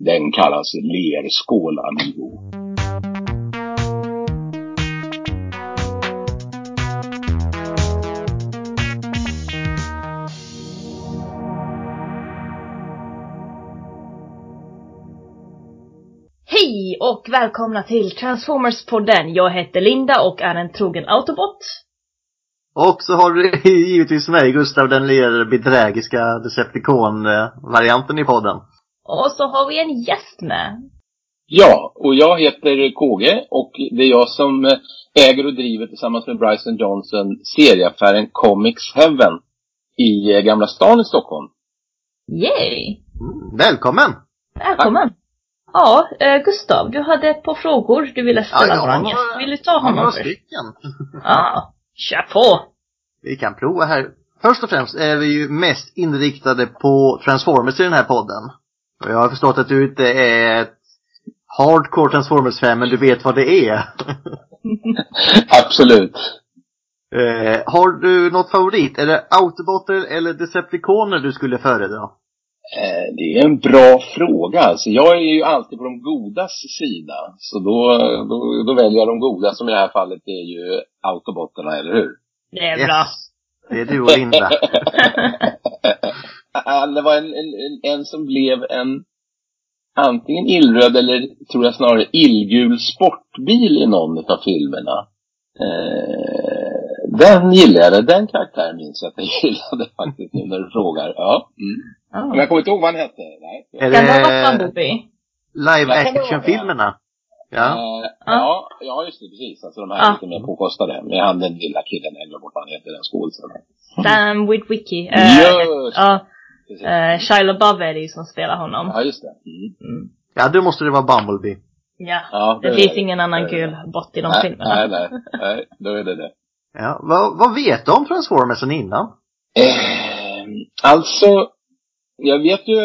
Den kallas Lerskål Amigo. Hej och välkomna till Transformers-podden. Jag heter Linda och är en trogen Autobot. Och så har du givetvis mig, Gustav, den lilla bedrägiska Decepticon-varianten i podden. Och så har vi en gäst med. Ja, och jag heter KG och det är jag som äger och driver tillsammans med Bryson Johnson serieaffären Comics Heaven i Gamla stan i Stockholm. Yay! Mm, välkommen! Välkommen! Ja, eh, Gustav, du hade ett par frågor du ville ställa Ja, vår ja, gäst. Vill du ta honom Några först? stycken. Ja, kör på! Vi kan prova här. Först och främst är vi ju mest inriktade på Transformers i den här podden. Och jag har förstått att du inte är ett hardcore Transformers-fan, men du vet vad det är. Absolut. Eh, har du något favorit? Är det Autobotter eller Decepticoner du skulle föredra? Eh, Det är en bra fråga. Alltså, jag är ju alltid på de godas sida. Så då, då, då väljer jag de goda som i det här fallet är ju autobotterna, eller hur? Det är bra. Det är du och Linda. Ah, Det var en, en, en, en som blev en antingen illröd eller tror jag snarare illgul sportbil i någon av filmerna. Eh, den gillade jag. Den karaktären minns jag att jag gillade faktiskt nu när du frågar. Ja. Mm. Men Ja. jag kommer inte ihåg vad han hette. Nej. Är Kan det vara Bumblebee? live action-filmerna? Ja. Eh, ja, ja, just det. Precis. Alltså de här Ja. lite mer påkostade. Med han den lilla killen, jag glömmer bort vad han heter, den skådisen. Sam Witwicky. Eh, Just Ja. Eh, Shia LaBeouf är det ju som spelar honom. Ja, just det. Mm. Mm. Ja, då måste det vara Bumblebee. Ja. Ja, Det är finns ingen annan Det gul bot i de nej, filmerna. Nej, nej, nej, då är det det. Ja. Vad, vad vet du om Transformersen innan? Eh, alltså, jag vet ju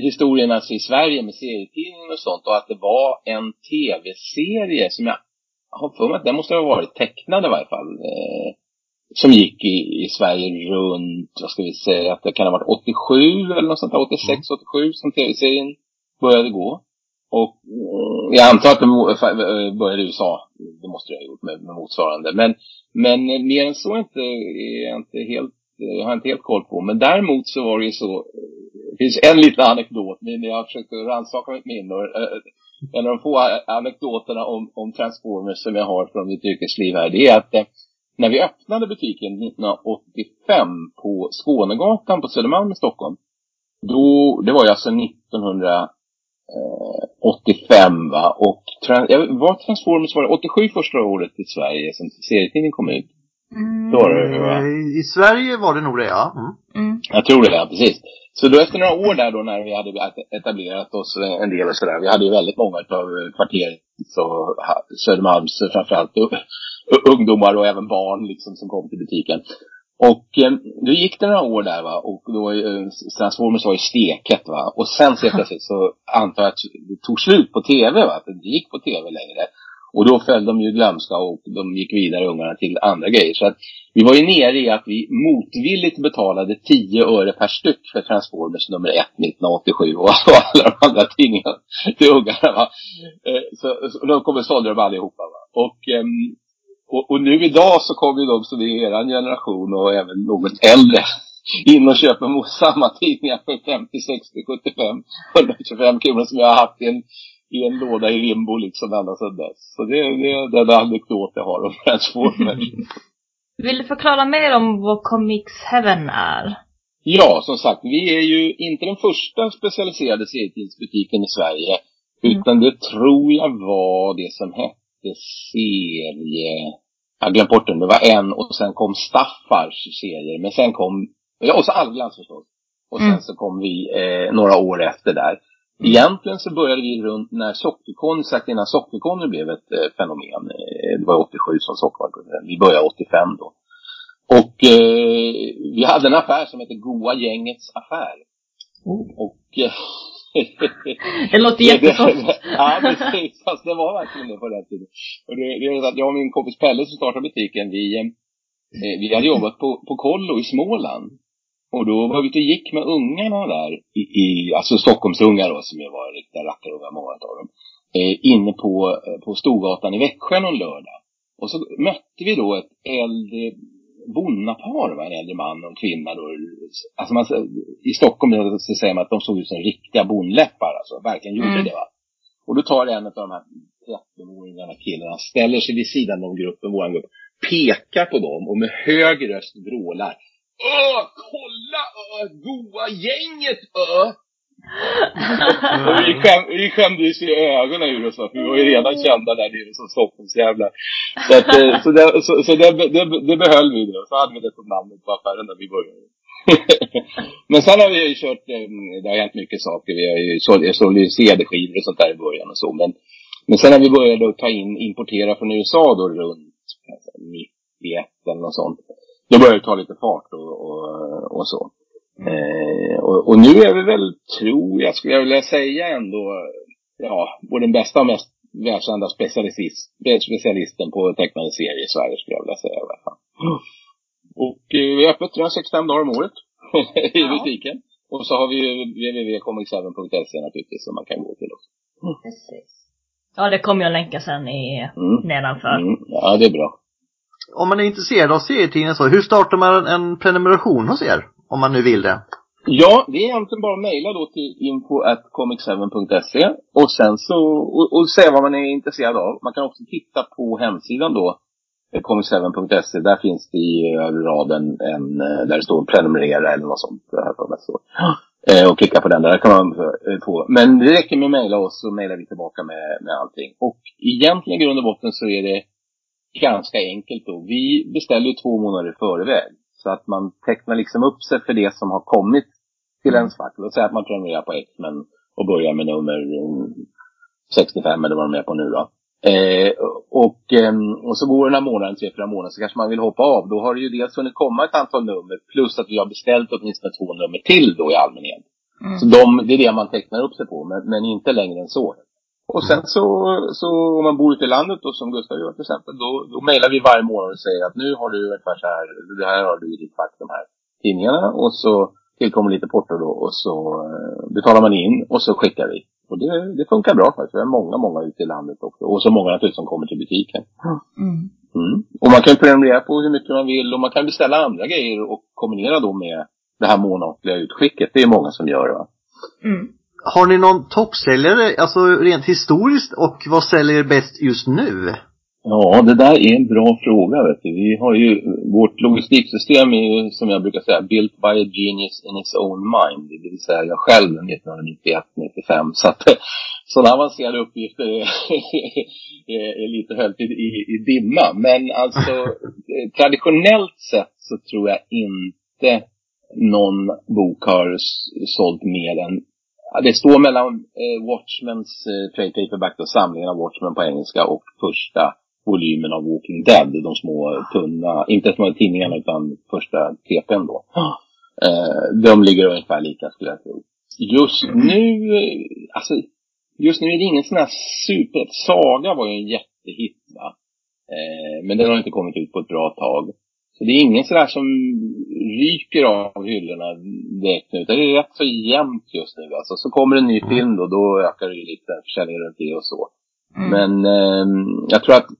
historien alltså i Sverige med serietidningen och sånt och att det var en tv-serie som jag har för mig att den måste ha varit tecknad i varje fall. Eh, som gick i, i Sverige runt, vad ska vi säga, att det kan ha varit 87 eller något sånt där, 86, 87 som tv-serien började gå. Och mm, jag antar att det eh, började i USA. Det måste det ha gjort med, med motsvarande. Men, men eh, mer än så är inte, är jag inte helt, eh, jag har inte helt koll på. Men däremot så var det ju så, eh, det finns en liten anekdot, när jag försökte rannsaka mitt minne. eh, En av de få anekdoterna om, om Transformers som jag har från mitt yrkesliv här, det är att eh, när vi öppnade butiken 1985 på Skånegatan på Södermalm i Stockholm. Då, det var ju alltså 1985 va. Och var Transformers var det 87 första året i Sverige som serietidningen kom ut? Mm. Då var det, va? Eh, I Sverige var det nog det, ja. Mm. Mm. Jag tror det, ja, precis. Så då efter några år där då när vi hade etablerat oss en del och sådär. Vi hade ju väldigt många av kvarteret och Södermalms framförallt ungdomar och även barn liksom som kom till butiken. Och eh, då gick det några år där va och då eh, Transformers var ju steket va. Och sen så plötsligt så antar jag att det tog slut på tv va. Att det gick på tv längre. Och då föll de ju glömska och de gick vidare ungarna till andra grejer. Så att vi var ju nere i att vi motvilligt betalade 10 öre per styck för Transformers nummer 1 1987 och alla de andra tidningarna till ungarna. Va? Eh, Så, så de kommer sålde de allihopa. Va? Och, ehm, och, och nu idag så kommer ju de som är i er generation och även något äldre in och köper mot samma tidningar för 50, 60, 75, 125 kronor som jag har haft i en, i en låda i limbo liksom ända sedan dess. Så det, det är den anekdot jag har om Transformers. Vill du förklara mer om vad Comics Heaven är? Ja, som sagt, vi är ju inte den första specialiserade serietidningsbutiken i Sverige. Mm. Utan det tror jag var det som hette serie... Jag har glömt bort den. Det var en och sen kom Staffars serier. Men sen kom... Ja, och så Allglans förstås. Och sen Mm. så kom vi eh, några år efter där. Egentligen så började vi runt när Sockerkonny, sagt innan Sockerkonny blev ett eh, fenomen. Eh, det var 87 som Sockerkonny, vi började 85 då. Och eh, vi hade en affär som hette Goa Gängets affär. Oh. Och eh, Det låter jättegott. ja, precis. Fast det var verkligen det på den tiden. Och det, det är så att jag och min kompis Pelle som startade butiken, vi, eh, vi hade jobbat på, på kollo i Småland. Och då var vi ute och gick med ungarna där, i, i, alltså Stockholmsungar då, som ju var riktiga rackarungar, många av dem. Eh, inne på, eh, på Storgatan i Växjö någon lördag. Och så mötte vi då ett äldre bonnapar, va? en äldre man och en kvinna. Då. Alltså man, I Stockholm så säger man att de såg ut som riktiga bondläppar, alltså verkligen gjorde mm. det. va. Och då tar en av de här 13-åringarna killarna, ställer sig vid sidan av gruppen, vår grupp, pekar på dem och med hög röst vrålar. Öh, kolla öh, goa gänget öh! Och vi, skäm, vi skämdes ju ögonen ur oss, för vi var ju redan kända där nere som Stockholmsjävlar. Så, att, eh, så, det, så, så det, det, det behöll vi då. Så hade vi det som namnet på affären där vi började. Men sen har vi ju kört, eh, det har hänt mycket saker. Vi har ju sålt, ju CD-skivor och sånt där i början och så. Men, men sen när vi började ta in, importera från USA då runt 91 eller något sånt. Då började det ta lite fart och, och, och så. Eh, och, och, nu är vi väl, tror jag, skulle jag vilja säga ändå, ja, både den bästa och mest världskända specialist, specialisten på tecknade serier i Sverige skulle jag vilja säga i alla fall. Och eh, vi är öppet 365 dagar om året i ja. butiken. Och så har vi ju www.comic7.se naturligtvis som man kan gå till också. Precis. Ja, det kommer jag länka sen i mm. nedanför. Mm. Ja, det är bra. Om man är intresserad av serietidningar så, hur startar man en prenumeration hos er? Om man nu vill det. Ja, det är egentligen bara att mejla då till info.comic7.se och sen så, och, och säga vad man är intresserad av. Man kan också titta på hemsidan då, eh, comic7.se. Där finns det i eh, raden en, eh, där det står prenumerera eller något sånt. Här för mig så. Och klicka på den där kan man få. Men det räcker med att mejla oss så mejlar vi tillbaka med, med allting. Och egentligen i grund och botten så är det ganska enkelt då. Vi beställer ju två månader i förväg. Så att man tecknar liksom upp sig för det som har kommit till ens fack. Låt säga att man prenumererar på X-Men och börjar med nummer 65 eller vad de är på nu då. Eh, och, eh, och så går den här månaden, tre, fyra månader, så kanske man vill hoppa av. Då har det ju dels hunnit komma ett antal nummer, plus att vi har beställt åtminstone två nummer till då i allmänhet. Mm. Så de, det är det man tecknar upp sig på, men, men inte längre än så. Och sen så, så om man bor ute i landet och som Gustav gör till exempel, då, då mejlar vi varje månad och säger att nu har du ungefär så här, det här har du i ditt fack, de här tidningarna. Och så tillkommer lite porto då och så eh, betalar man in och så skickar vi. Och det, det funkar bra faktiskt. Vi har många, många ute i landet också. Och så många naturligtvis som kommer till butiken. Mm. Mm. Och man kan prenumerera på hur mycket man vill och man kan beställa andra grejer och kombinera då med det här månatliga utskicket. Det är många som gör det. Va? Mm. Har ni någon toppsäljare, alltså rent historiskt och vad säljer bäst just nu? Ja, det där är en bra fråga vet du. Vi har ju, vårt logistiksystem är ju som jag brukar säga, built by a genius in its own mind. Det vill säga jag själv 1991-95. Så att sådana avancerade uppgifter är, är, är lite höljt i, i, i, dimma. Men alltså traditionellt sett så tror jag inte någon bok har sålt mer än det står mellan eh, Watchmens eh, trade paperback, då, samlingen av Watchmen på engelska och första volymen av Walking Dead. De små tunna, inte små tidningarna utan första TPn då. Eh, de ligger ungefär lika skulle jag tro. Just nu, eh, alltså, just nu är det ingen sån här super... Saga var ju en jättehit va. Eh, men den har inte kommit ut på ett bra tag. Så det är ingen sådär som ryker av hyllorna direkt nu. Utan det är rätt så jämnt just nu. Alltså, så kommer en ny mm. film då, då ökar det ju lite försäljningen runt det och så. Mm. Men eh, jag tror att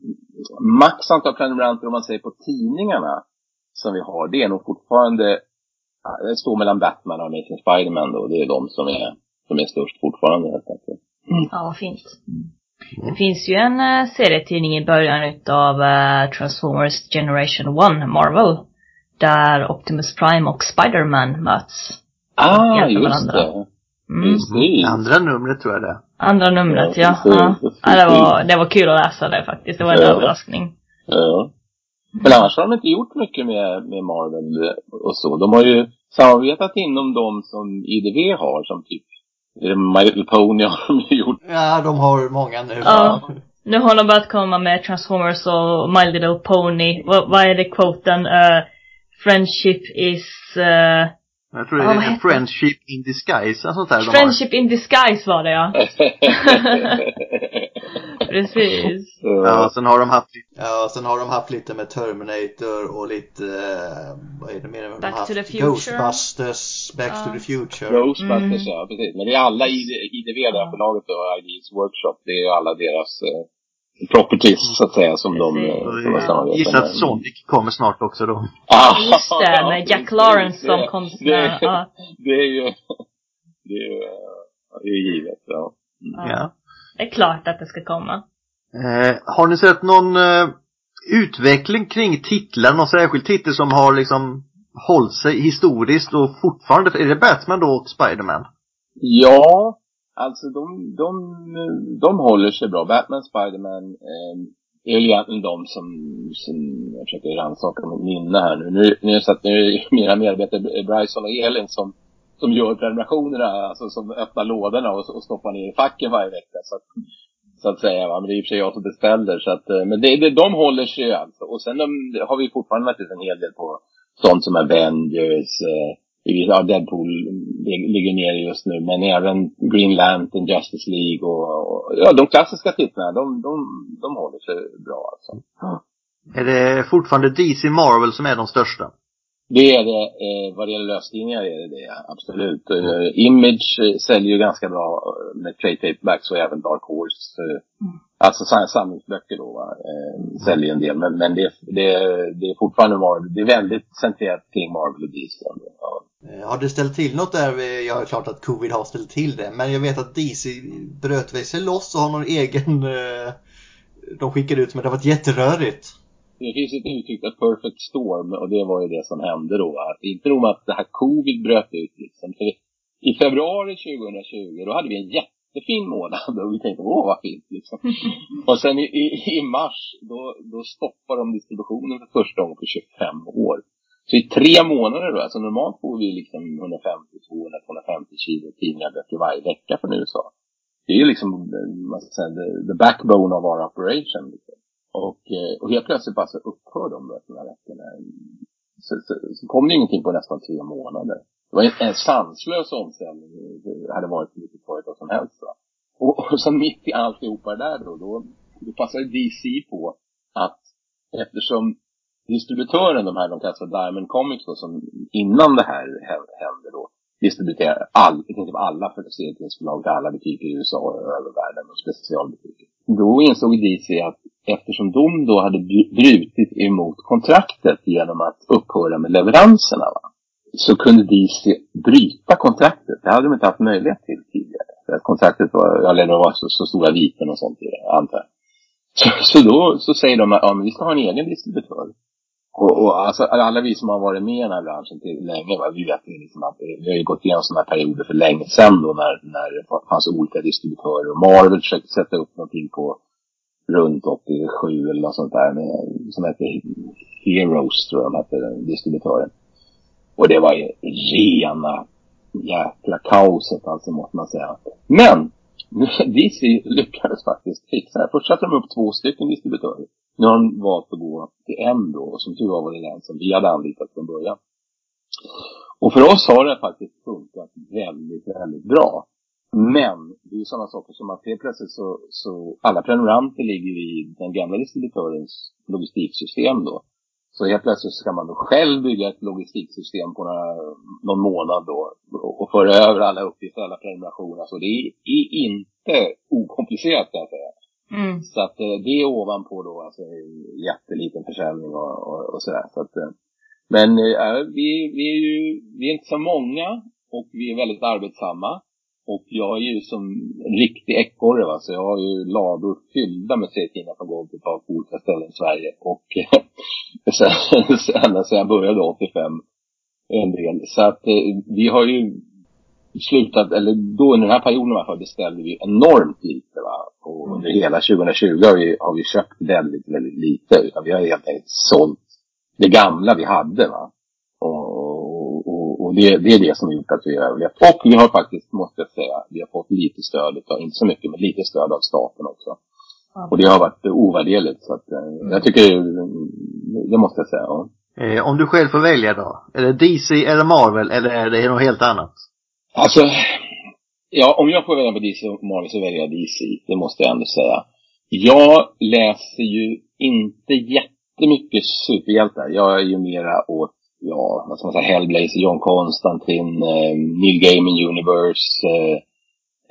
max antal prenumeranter om man säger på tidningarna som vi har, det är nog fortfarande, det står mellan Batman och Amazing Spiderman då. Det är de som är, som är störst fortfarande helt enkelt. Mm. Ja, vad fint. Det finns ju en uh, serietidning i början utav uh, Transformers Generation 1, Marvel. Där Optimus Prime och Spiderman möts. Ah, just varandra. det. Mm. Precis. Andra numret tror jag det Andra numret, ja. Ja, ja. det, var, det var kul att läsa det faktiskt. Det var en ja. överraskning. Ja. Men annars har de inte gjort mycket med, med Marvel och så. De har ju samarbetat inom de som IDV har, som typ My Little Pony har de gjort. Ja, de har många nu. Ja. Nu har de börjat komma med Transformers och My Little Pony. Vad, vad är det quoten? Uh, friendship is... Uh, jag tror det är oh, Friendship in Disguise, sånt där Friendship in Disguise var det ja. Precis. Ja, sen har de haft, ja, sen har de haft lite med Terminator och lite, eh, vad är det mer? De Back to haft the Future. Ghostbusters, Back Ja. to the Future. Ghostbusters, Mm. ja precis. Men det är alla ID- IDV, det här Ja. förlaget då, IDs Workshop, det är alla deras eh, properties så att säga som de, Precis. eh, jag samarbetar gissar att. Sonic kommer snart också då. Ah, Just det, med Jack. Lawrence som Det- konstnär. Det, det är ju, det är ju, det är ju givet. Ja. Ja. Ja. Det är klart att det ska komma. Eh, har ni sett någon eh, utveckling kring titlar? Någon särskild titel som har liksom hållit sig historiskt och fortfarande, är det Batman då och Spiderman? Ja, alltså de, de, de håller sig bra. Batman, Spiderman eh, är ju egentligen de som, som jag försöker rannsaka mitt minne här nu. Nu, nu är det så att nu är det mina medarbetare Bryson och Elin som, som gör prenumerationerna, alltså som öppnar lådorna och, och stoppar ner i facken varje vecka. Så att, så att säga, va? men det är i och för sig jag som beställer. Så att, eh, men det, det, de håller sig ju alltså. Och sen de, har vi fortfarande naturligtvis en hel del på sånt som Avengers, eh, ja, Deadpool ligger nere just nu, men även Green Lantern, Justice League och, och ja, de klassiska titlarna, de, de, de håller sig bra alltså. Är det fortfarande DC Marvel som är de största? Det är det, eh, vad det gäller lösningar är det det, absolut. Eh, Image eh, säljer ju ganska bra eh, med trade paperbacks och även Dark Horse. Eh, Alltså sam- samlingsböcker då, va? Säljer en del. Men, men det, det, det är fortfarande Marvel. Det är väldigt centrerat kring Marvel och DC. Ja. Har det ställt till något där? Ja, klart att covid har ställt till det. Men jag vet att DC bröt sig loss och har någon egen... De skickade ut men det har varit jätterörigt. Det finns ett uttryck, a perfect storm, och det var ju det som hände då. Att inte nog med att det här covid bröt ut liksom. För I februari 2020, då hade vi en jättefin månad och vi tänkte, åh vad fint liksom. och sen i, i, i mars, då, då stoppar de distributionen för första gången på 25 år. Så i tre månader då, alltså normalt får vi liksom 150, 200, 250 kilo tidningar böcker varje vecka från USA. Det är ju liksom, eh, vad ska säga, the, the backbone of our operation. Och, eh, och helt plötsligt bara så upphör de några veckorna. Så, så, så kom det ingenting på nästan tre månader. Det var en, en sanslös omställning. Det hade varit vilket företag som helst. Va? Och, och så mitt i alltihopa där då, då, då passade DC på att eftersom distributören, de här de kallas för Diamond Comics då, som innan det här hände då, distribuerar all, i princip alla för till alla butiker i USA och över världen och specialbutiker. Då insåg DC att eftersom de då hade brutit emot kontraktet genom att upphöra med leveranserna va, så kunde DC bryta kontraktet. Det hade de inte haft möjlighet till tidigare. För att kontraktet var, eller det var så, så stora viten och sånt i det, antar jag. Så, så då så säger de att ja, men vi ska ha en egen distributör. Och, och alltså, alla vi som har varit med i den här branschen till länge, va, vi vet ju liksom att vi har ju gått igenom sådana här perioder för länge sedan då när, när det fanns olika distributörer. Och Marvel försökte sätta upp någonting på runt 87 eller något sånt där med, som hette Heroes tror jag de hette, den distributören. Och det var ju rena jäkla kaoset alltså måste man säga. Men DC lyckades faktiskt fixa det. Först satte de upp två stycken distributörer. Nu har de valt att gå till en då, och som tur var var det den som vi hade anlitat från början. Och för oss har det faktiskt funkat väldigt, väldigt bra. Men det är ju sådana saker som att helt plötsligt så, så alla prenumeranter ligger i den gamla distributörens logistiksystem då. Så helt plötsligt ska man då själv bygga ett logistiksystem på några, någon månad då och föra över alla uppgifter, alla prenumerationer. Så det är, är inte okomplicerat kan jag säga. Mm. Så att eh, det är ovanpå då alltså en jätteliten försäljning och, och, och sådär. Så att, eh, men eh, vi, vi är ju, vi är inte så många och vi är väldigt arbetsamma. Och jag är ju som en riktig ekorre va, så jag har ju lador fyllda med serietidningar som går till på olika ställen i Sverige. Och sen, sen, ända sedan jag började 85 en del. Så att eh, vi har ju slutat, eller då under den här perioden i alla fall, beställde vi enormt lite va. Och under hela 2020 har vi, har vi köpt väldigt, väldigt lite. Utan vi har helt enkelt sålt det gamla vi hade va. Och, och, och det, det är det som har gjort att vi har överlevt. Och vi har faktiskt, måste jag säga, vi har fått lite stöd, utav, inte så mycket, men lite stöd av staten också. Och det har varit ovärderligt. Så att, eh, jag tycker, det måste jag säga. Ja. Eh, om du själv får välja då? Är det DC eller Marvel eller är det något helt annat? Alltså, ja, om jag får välja på DC och Marvel så väljer jag DC. Det måste jag ändå säga. Jag läser ju inte jättemycket superhjältar. Jag är ju mera åt, ja, vad ska man säga, Hellblazer, John Constantine, eh, Neil Gaiman Universe. Eh,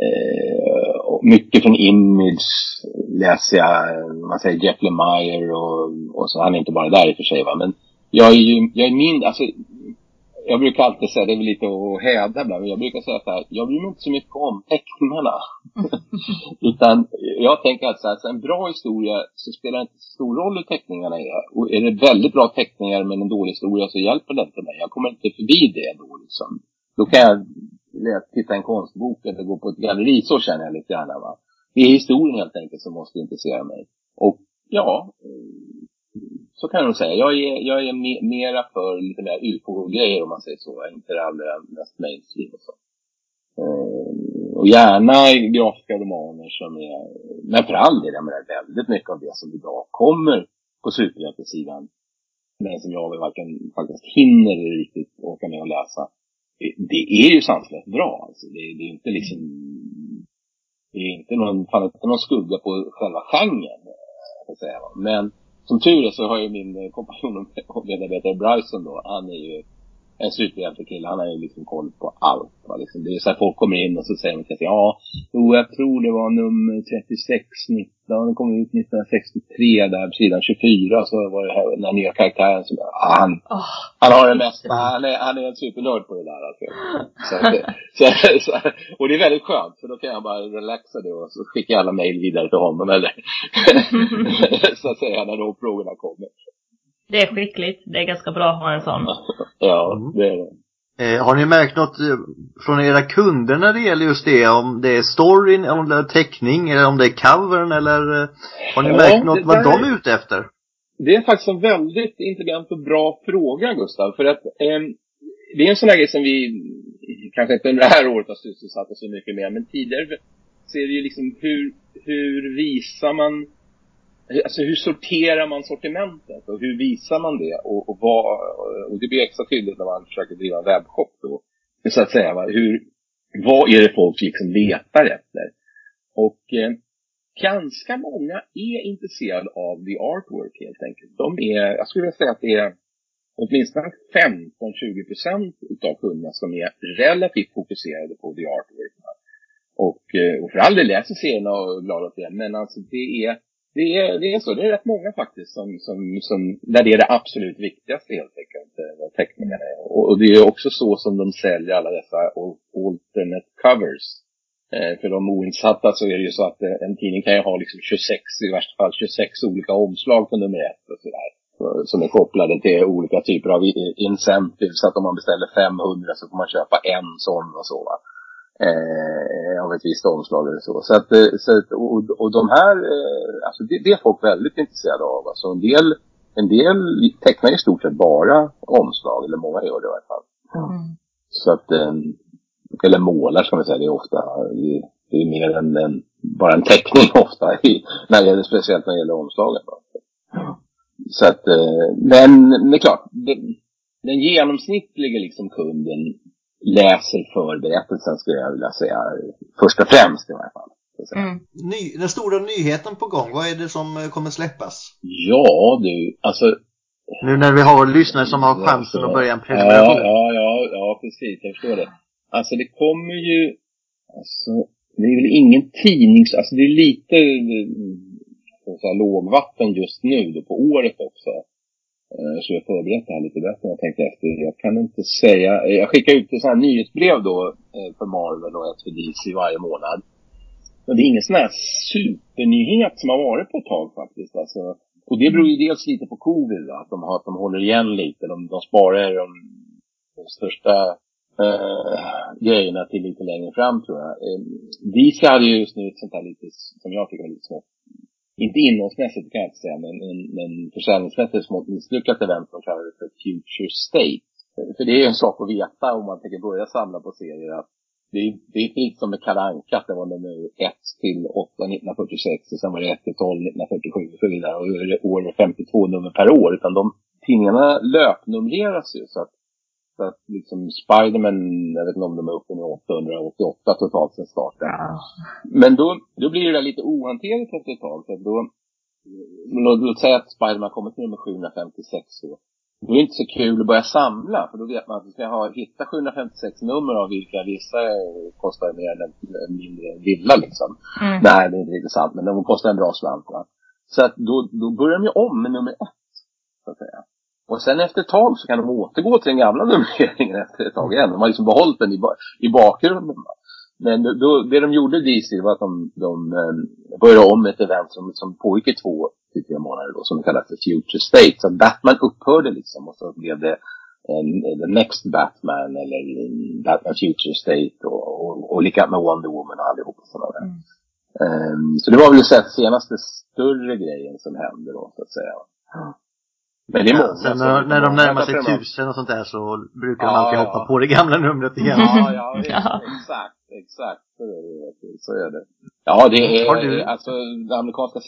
eh, mycket från Image läser jag, man säger Jeff Lemire och, och så. Han är inte bara där i och för sig va. Men jag är ju, jag är min, alltså jag brukar alltid säga, det är väl lite att häda ibland, men jag brukar säga så här, jag bryr mig inte så mycket om teckningarna. Utan jag tänker att så här, så en bra historia så spelar det inte så stor roll hur teckningarna är. Och är det väldigt bra teckningar men en dålig historia så hjälper det inte mig. Jag kommer inte förbi det då liksom. Då kan jag titta en konstbok eller gå på ett galleri, så känner jag lite grann va. Det är historien helt enkelt som måste intressera mig. Och ja, så kan jag nog säga. Jag är, jag är me, mera för lite mer ufo-grejer om man säger så. Inte det allra mest mainstream och så. Eh, och gärna grafiska romaner som är, men för all del, jag menar väldigt mycket av det som idag kommer på superhjältesidan. Men som jag varken faktiskt hinner riktigt åka med och läsa. Eh, det är ju sanslöst bra alltså. Det, det, är inte liksom, det är inte någon, fan inte någon skugga på själva genren. Eh, jag säga. Men som tur är så har ju min eh, kompanjon och medarbetare Bryson då, han är ju en superhjältekille. Han har ju liksom koll på allt. Va? Liksom, det är så här folk kommer in och så säger de sig, ja, jo, jag tror det var nummer 36, 19, den kom ut 1963 där på sidan 24 så var det här, den här nya karaktären som, ja, han, oh, han har det mesta, han är, han är en supernörd på det alltså. Så, så, så, och det är väldigt skönt för då kan jag bara relaxa det och så skickar jag alla mejl vidare till honom eller så att säga när de frågorna kommer. Det är skickligt. Det är ganska bra att ha en sån. ja, mm. det är det. Eh, har ni märkt något eh, från era kunder när det gäller just det? Om det är storyn, om det är teckning, eller om det är covern eller eh, har ni ja, märkt något vad de är ute efter? Det är faktiskt en väldigt intelligent och bra fråga Gustav. För att eh, det är en sån här grej som vi kanske inte under det här året har sysselsatt oss så mycket med. Men tidigare så är det ju liksom hur, hur visar man Alltså hur sorterar man sortimentet och hur visar man det? Och, och, vad, och det blir extra tydligt när man försöker driva en webbshop då. Så att säga, hur, vad är det folk liksom letar efter? Och eh, ganska många är intresserade av the artwork helt enkelt. De är, jag skulle vilja säga att det är åtminstone 15-20 procent utav kunderna som är relativt fokuserade på the artwork. Och, eh, och för all del läser serierna och är glada åt det, men alltså det är det är, det är så. Det är rätt många faktiskt som, som, som där det är det absolut viktigaste helt enkelt, eh, vad teckningarna är. Och, och, det är också så som de säljer alla dessa alternate covers. Eh, för de oinsatta så är det ju så att eh, en tidning kan ju ha liksom 26, i värsta fall 26 olika omslag på nummer ett och sådär. Som är kopplade till olika typer av incentives. Så att om man beställer 500 så får man köpa en sån och så va eh, av ett visst omslag eller så. Så att, eh, så att och, och de här, eh, alltså det, det, är folk väldigt intresserade av. Alltså en del, en del tecknar i stort sett bara omslag, eller många gör det i alla fall. Mm. Så att, eh, eller målar ska man säga, det är ofta, det, det är mer än en, bara en teckning ofta, i, när det gäller, speciellt när det gäller omslaget. Så att, men det är klart, det, den genomsnittliga liksom kunden läser förberättelsen skulle jag vilja säga. Först och främst i varje fall. Mm. Ny, den stora nyheten på gång, vad är det som eh, kommer släppas? Ja du, alltså Nu när vi har lyssnare som har chansen alltså, att börja en prenumeration. Ja, ja, ja, ja, precis, jag förstår det. Alltså det kommer ju, alltså det är väl ingen tidnings, alltså det är lite så lågvatten just nu då på året också. Eh, så jag förberett det här lite bättre än jag tänkte efter. Jag kan inte säga. Eh, jag skickar ut ett sånt här nyhetsbrev då eh, för Marvel och ett för DC varje månad. Men det är ingen sån här supernyhet som har varit på ett tag faktiskt. Alltså, och det beror ju dels lite på covid, att de, har, att de håller igen lite. De, de sparar de, de största eh, grejerna till lite längre fram tror jag. Eh, DC hade ju just nu ett sånt här lite, som jag tycker var lite smått inte innehållsmässigt kan jag inte säga, men, men, men försäljningsmässigt smått misslyckat event som kallar det för Future State. För det är ju en sak att veta om man tänker börja samla på serier att det är, det är inte som med Kalle Anka, att det var nummer 1 till 8 1946 och sen var det 1 till 12 1947 och så vidare. Och år 52 nummer per år. Utan de tidningarna löpnumreras ju så att att liksom Spiderman, jag vet inte om de är uppe i 888 totalt sen starten. Ja. Men då, då blir det där lite ohanterligt efter ett tag. För då, låt, säga att Spiderman kommer till nummer 756 då. Då är det inte så kul att börja samla, för då vet man att du ska ha, hitta 756 nummer av vilka vissa kostar mer än en mindre villa liksom. Mm. Nej, det är inte riktigt sant, men de kostar en bra slant va. Så att då, då börjar de ju om med nummer ett, så att säga. Och sen efter ett tag så kan de återgå till den gamla numreringen efter ett tag igen. De har liksom behållit den i, ba- i bakgrunden. Men då, det de gjorde DC var att de, de eh, började om ett event som, som pågick i två till tre månader då, som kallas för Future State. Så Batman upphörde liksom och så blev det en, The Next Batman eller Batman Future State och, och, och likadant med Wonder Woman och allihop och sådana där. Mm. Ehm, så det var väl så att senaste större grejen som hände då, så att säga. Men det är många Ja, sen när, när de närmar sig de- tusen och sånt där så brukar de Ja, alltid ja. hoppa på det gamla numret igen. Ja, ja, exakt, exakt. Så är det. Så är det. Ja, det är Har du- alltså de amerikanska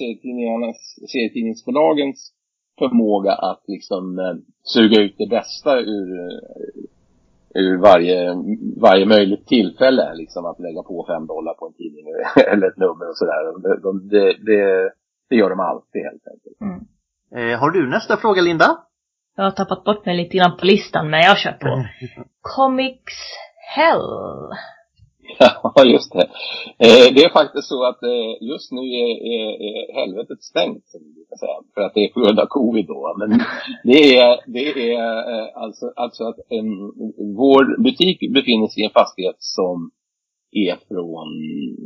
serietidningsbolagens förmåga att liksom eh, suga ut det bästa ur, eh, ur varje, varje möjligt tillfälle. Liksom att lägga på fem dollar på en tidning eller ett nummer och sådär. De, de, det, det, det gör de alltid helt enkelt. Mm. Eh, har du nästa fråga Linda? Jag har tappat bort mig lite grann på listan, men jag kör på. Comics Hell. Ja, just det. Eh, det är faktiskt så att eh, just nu är, är, är helvetet stängt, som vi brukar säga. För att det är på grund av covid då. Men det är, det är eh, alltså, alltså att en, vår butik befinner sig i en fastighet som är från,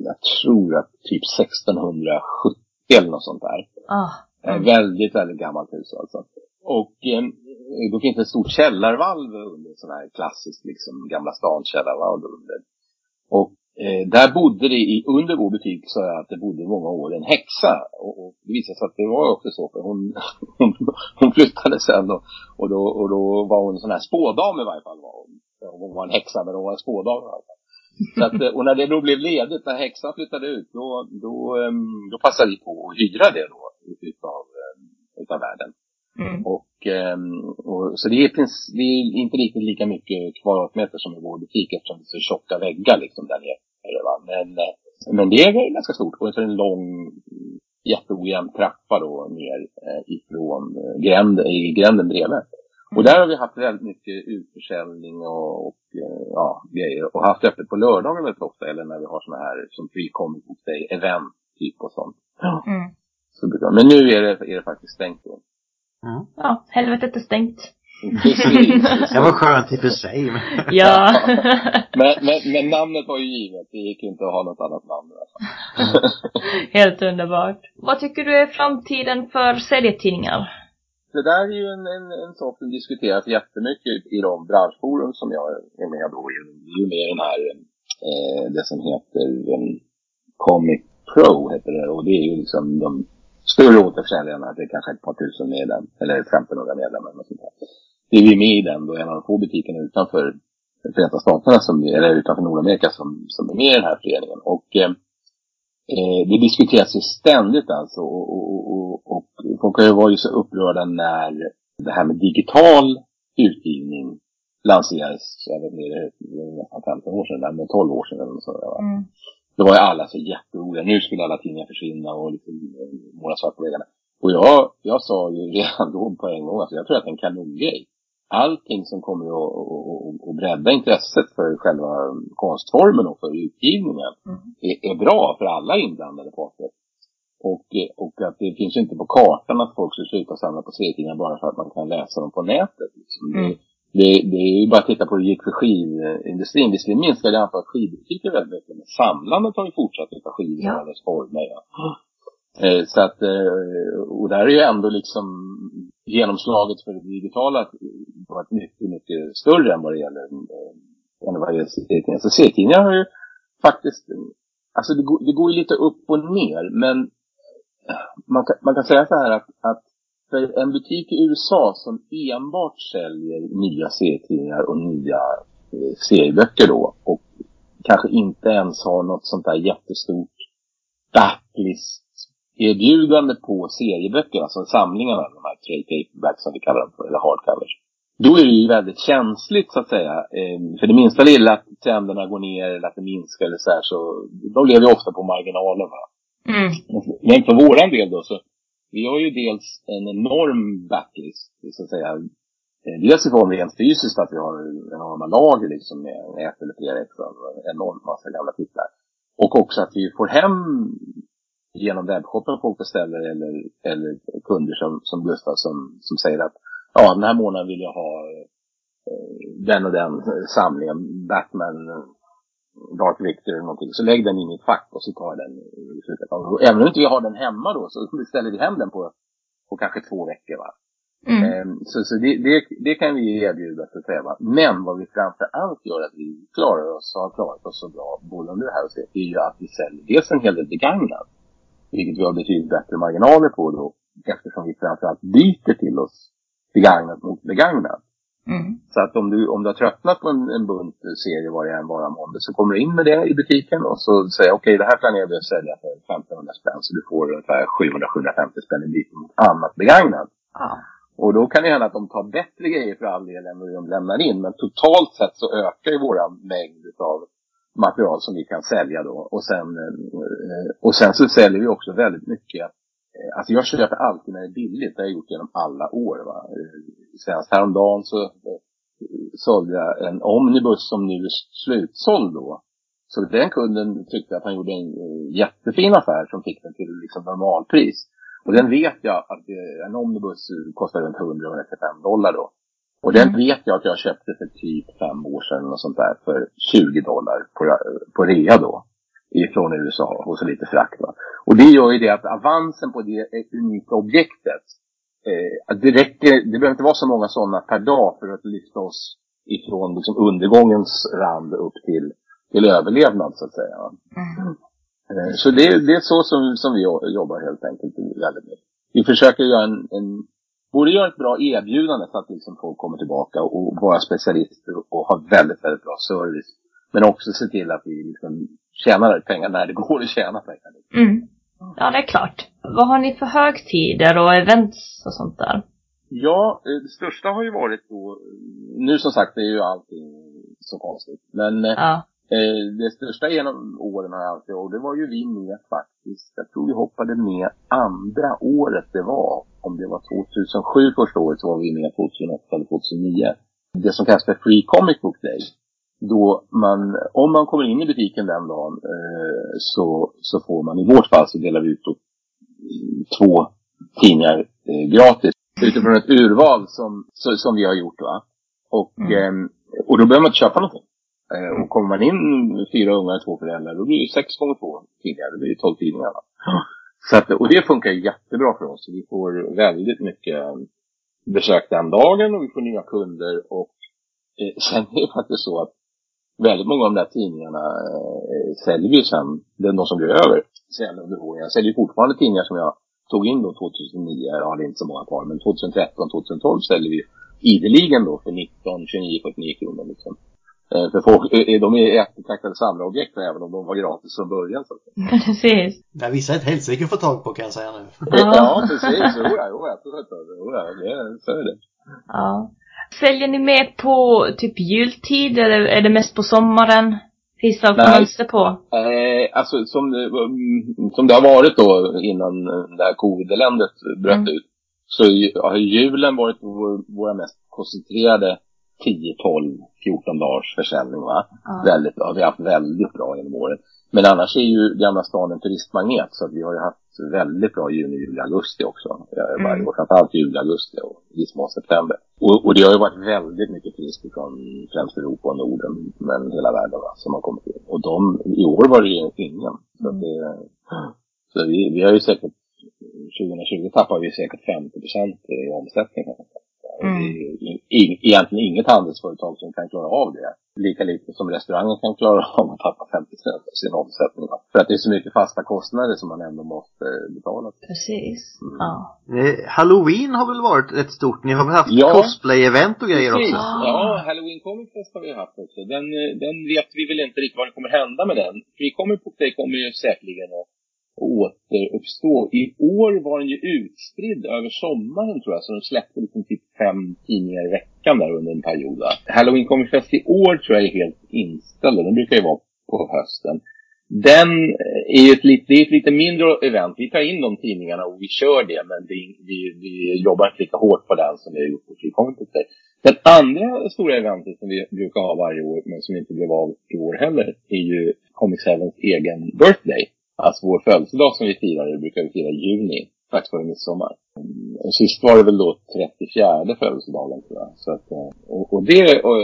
jag tror att typ 1670 eller något sånt där. Ah. Eh, Mm. Väldigt, väldigt gammalt hus alltså. Och eh, då finns det ett stort källarvalv under, sån här klassisk liksom gamla stan källarvalv under. Och eh, där bodde det i, under vår butik så jag att det bodde många år en häxa. Och, och det visade sig att det var också så för hon, hon, hon flyttade sen och, och, då, och då var hon en sån här spådam i varje fall. Var hon. hon var en häxa men hon var en spådam i alla fall. Så att, eh, och när det då blev ledigt, när häxan flyttade ut, då, då, ehm, då passade vi på att hyra det då utav, ehm, utav världen. Mm. Och, ehm, och, så det är, det är inte riktigt lika mycket kvadratmeter som i vår butik eftersom det är så tjocka väggar liksom där nere. Va? Men, eh, men det är ganska stort och så är det en lång jätteojämn trappa då ner eh, ifrån eh, gränd, i gränden bredvid. Och där har vi haft väldigt mycket utförsäljning och, och eh, ja, grejer. Och haft öppet på lördagar väldigt ofta. Eller när vi har såna här som Free Comic Book Day event typ och sånt. Mm. Så, brukar- men nu är det, är det faktiskt stängt då. Mm. Ja, helvetet är stängt. Precis. Det var skönt i och för sig. men- Ja. men, men, men namnet var ju givet. Det gick inte att ha något annat namn. Alltså. Helt underbart. Vad tycker du är framtiden för serietidningar? Det där är ju en, en, en sak som diskuteras jättemycket i de branschforum som jag är med då. Det är ju med den här, eh, det som heter eh, Comic Pro heter det. Och det är ju liksom de större återförsäljarna. Det är kanske ett par tusen medlemmar eller 1500 medlemmar eller något sånt där. Det är vi med i den då, en av de få butikerna utanför Förenta Staterna, som, eller utanför Nordamerika som, som är med i den här föreningen. Och eh, eh det diskuteras ju ständigt alltså och, och, och, och folk var ju så upprörda när det här med digital utgivning lanserades, jag vet inte, det är nästan 15 år sedan, men 12 år sedan eller något där, va? Mm. Då var ju alla så jätteoroliga. Nu skulle alla tidningar försvinna och liksom eh, måla svart på väggarna. Och jag, jag sa ju redan då på en gång, alltså jag tror att det är en kanongrej. Allting som kommer att, att, att, bredda intresset för själva konstformen och för utgivningen Mm. är, är bra för alla inblandade parter. Och, eh, och att det finns inte på kartan att folk ska sluta samla på serietidningar bara för att man kan läsa dem på nätet. Liksom. Mm. Det, det, är ju bara att titta på hur det gick för skivindustrin. Visserligen minskade antalet skivbutiker väldigt mycket, men samlandet har ju fortsatt utav skivor Ja. alla former. Ja. Eh, Så att, eh, och där är ju ändå liksom genomslaget för det digitala varit mycket, mycket större än vad det gäller, eh, än vad det gäller serietidningar. Så serietidningar har ju faktiskt, alltså det går, det går ju lite upp och ner, men man kan, man kan säga så här att, att för en butik i USA som enbart säljer nya serietidningar och nya eh, serieböcker då och kanske inte ens har något sånt där jättestort backlist-erbjudande på serieböcker, alltså samlingarna, de här trade paperbacks som vi kallar dem för, eller hardcovers. då är det ju väldigt känsligt så att säga. Eh, för det minsta lilla att trenderna går ner eller att det minskar eller så här så, de lever ju ofta på marginalen va. Mm. Men för våran del då så, vi har ju dels en enorm backlist så att säga. Eh, dels i form rent fysiskt att vi har enorma lager liksom med ett eller flera extra, enormt massa gamla titlar. Och också att vi får hem genom webbshoppen folk beställer eller, eller kunder som, som Gustav som, som säger att ja, den här månaden vill jag ha eh, den och den samlingen, Batman, Dark Victor eller någonting. Så lägg den i mitt fack och så tar jag den i slutet av Även om inte vi har den hemma då så beställer vi hem den på, på kanske två veckor va. Mm. Ehm, så så det, det, det kan vi erbjuda säga. Va? Men vad vi framför allt gör att vi klarar oss och har klarat oss så bra både under det här och det, är ju att vi säljer dels en hel del begagnat. Vilket vi har betydligt bättre marginaler på då. Eftersom vi framförallt byter till oss begagnat mot begagnat. Mm. Så att om du, om du har tröttnat på en, en bunt serie var det än vara måndag så kommer du in med det i butiken och så säger okej okay, det här planerar vi att sälja för 1500 spänn så du får ungefär 700-750 spänn i byte mot annat begagnat. Ja. Och då kan det hända att de tar bättre grejer för all del än vad de lämnar in. Men totalt sett så ökar ju våra mängd av material som vi kan sälja då. Och sen, eh, och sen så säljer vi också väldigt mycket Alltså jag köper alltid när det är billigt. Det har jag gjort genom alla år. Va? Eh, senast häromdagen så sålde jag en omnibus som nu är slutsåld då. Så den kunden tyckte att han gjorde en jättefin affär som fick den till liksom normalpris. Och den vet jag att en omnibus kostar runt 100-125 dollar då. Och den Mm. vet jag att jag köpte för typ fem år sedan och sånt där för 20 dollar på, på rea då. Ifrån USA och så lite frakt va. Och det gör ju det att avansen på det unika objektet. Eh, det räcker, det behöver inte vara så många sådana per dag för att lyfta oss ifrån liksom undergångens rand upp till, till överlevnad så att säga. Mm. Eh, Så det, det är så som, som vi jobbar helt enkelt väldigt mycket. Vi försöker göra en, en både göra ett bra erbjudande så att liksom folk kommer tillbaka och vara specialister och ha väldigt, väldigt bra service. Men också se till att vi liksom tjänar pengar när det går att tjäna pengar. Mm. Ja, det är klart. Vad har ni för högtider och events och sånt där? Ja, eh, det största har ju varit då, nu som sagt det är ju allting så konstigt. Men eh, Ja. Eh, det största genom åren har jag alltid, och det var ju vi med faktiskt. Jag tror vi hoppade med andra året det var. Om det var 2007 första året så var vi med 2008 eller 2009. Det som kallas för Free Comic Book Day. Då man, om man kommer in i butiken den dagen eh, så, så får man, i vårt fall så delar vi ut då, mm, två tidningar eh, gratis. Utifrån ett urval som, så, som vi har gjort va. Och, Mm. eh, och då behöver man inte köpa någonting. Eh, och kommer man in fyra ungar och två föräldrar, då blir det sex gånger två tidningar. Det blir ju tolv tidningar. Va? Så att, och det funkar jättebra för oss. Vi får väldigt mycket besök den dagen och vi får nya kunder. Och eh, sen är det faktiskt så att väldigt många av de där tidningarna eh, säljer vi sen, det är de som blir över, sen under våren. Jag säljer fortfarande tidningar som jag tog in då 2009, jag hade inte så många kvar, men 2013, 2012 säljer vi ideligen då för 19, 29, 49 kronor liksom. Eh, För folk, eh, de är eftertraktade samlarobjekt även om de var gratis från början. Så. att. Precis. Där vissa är ett helsike att få tag på kan jag säga nu. Ja, precis. Jo, ja, jo, absolut. Jo, ja, det, så är det. Ja. Säljer ni mer på typ jultid eller är det mest på sommaren? Finns det något mönster på? Eh, alltså som, mm, som det har varit då innan det här covid-eländet bröt Mm. ut. Så har julen varit vår, våra mest koncentrerade 10, 12, 14 dagars försäljning va. Ja. Väldigt, har vi haft väldigt bra genom året. Men annars är ju Gamla stan en turistmagnet så att vi har ju haft väldigt bra juni, juli, augusti också. eh, Varje Mm. år. Framförallt juli, augusti och i viss mån september. Och, och det har ju varit väldigt mycket turister från främst Europa och Norden, men hela världen va, som har kommit in. Och de, i år var det ju ingen. Så, att det, så vi, vi har ju säkert, 2020 tappar vi säkert 50 procent i omsättning. Mm. Egentligen inget handelsföretag som kan klara av det. Lika lite som restaurangen kan klara av att tappa 50 procent av sin omsättning. För att det är så mycket fasta kostnader som man ändå måste betala. Precis. Mm. Ja. Eh, Halloween har väl varit rätt stort? Ni har väl haft Ja. cosplay-event och grejer Precis. också? Ja, Halloween Comic Fest har vi haft också. Den, eh, den vet vi väl inte riktigt vad det kommer hända med den. Free Comic Book Day kommer ju säkerligen att återuppstå. I år var den ju utspridd över sommaren tror jag, så de släppte liksom typ fem tidningar i veckan där under en period. Va? Halloween Comic Fest i år tror jag är helt inställd. Den brukar ju vara på hösten. Den eh, är ju ett lite, det är ett lite mindre event. Vi tar in de tidningarna och vi kör det, men vi, vi, vi jobbar inte lika hårt på den som vi har gjort på Free Comic Day. Den andra stora eventet som vi brukar ha varje år, men som inte blev av i år heller, är ju Comic Sevens egen birthday. Alltså vår födelsedag som vi firar, brukar vi fira i juni, strax före midsommar. Och sist var det väl då 34 födelsedagen tror jag. Så att, och, och det, och,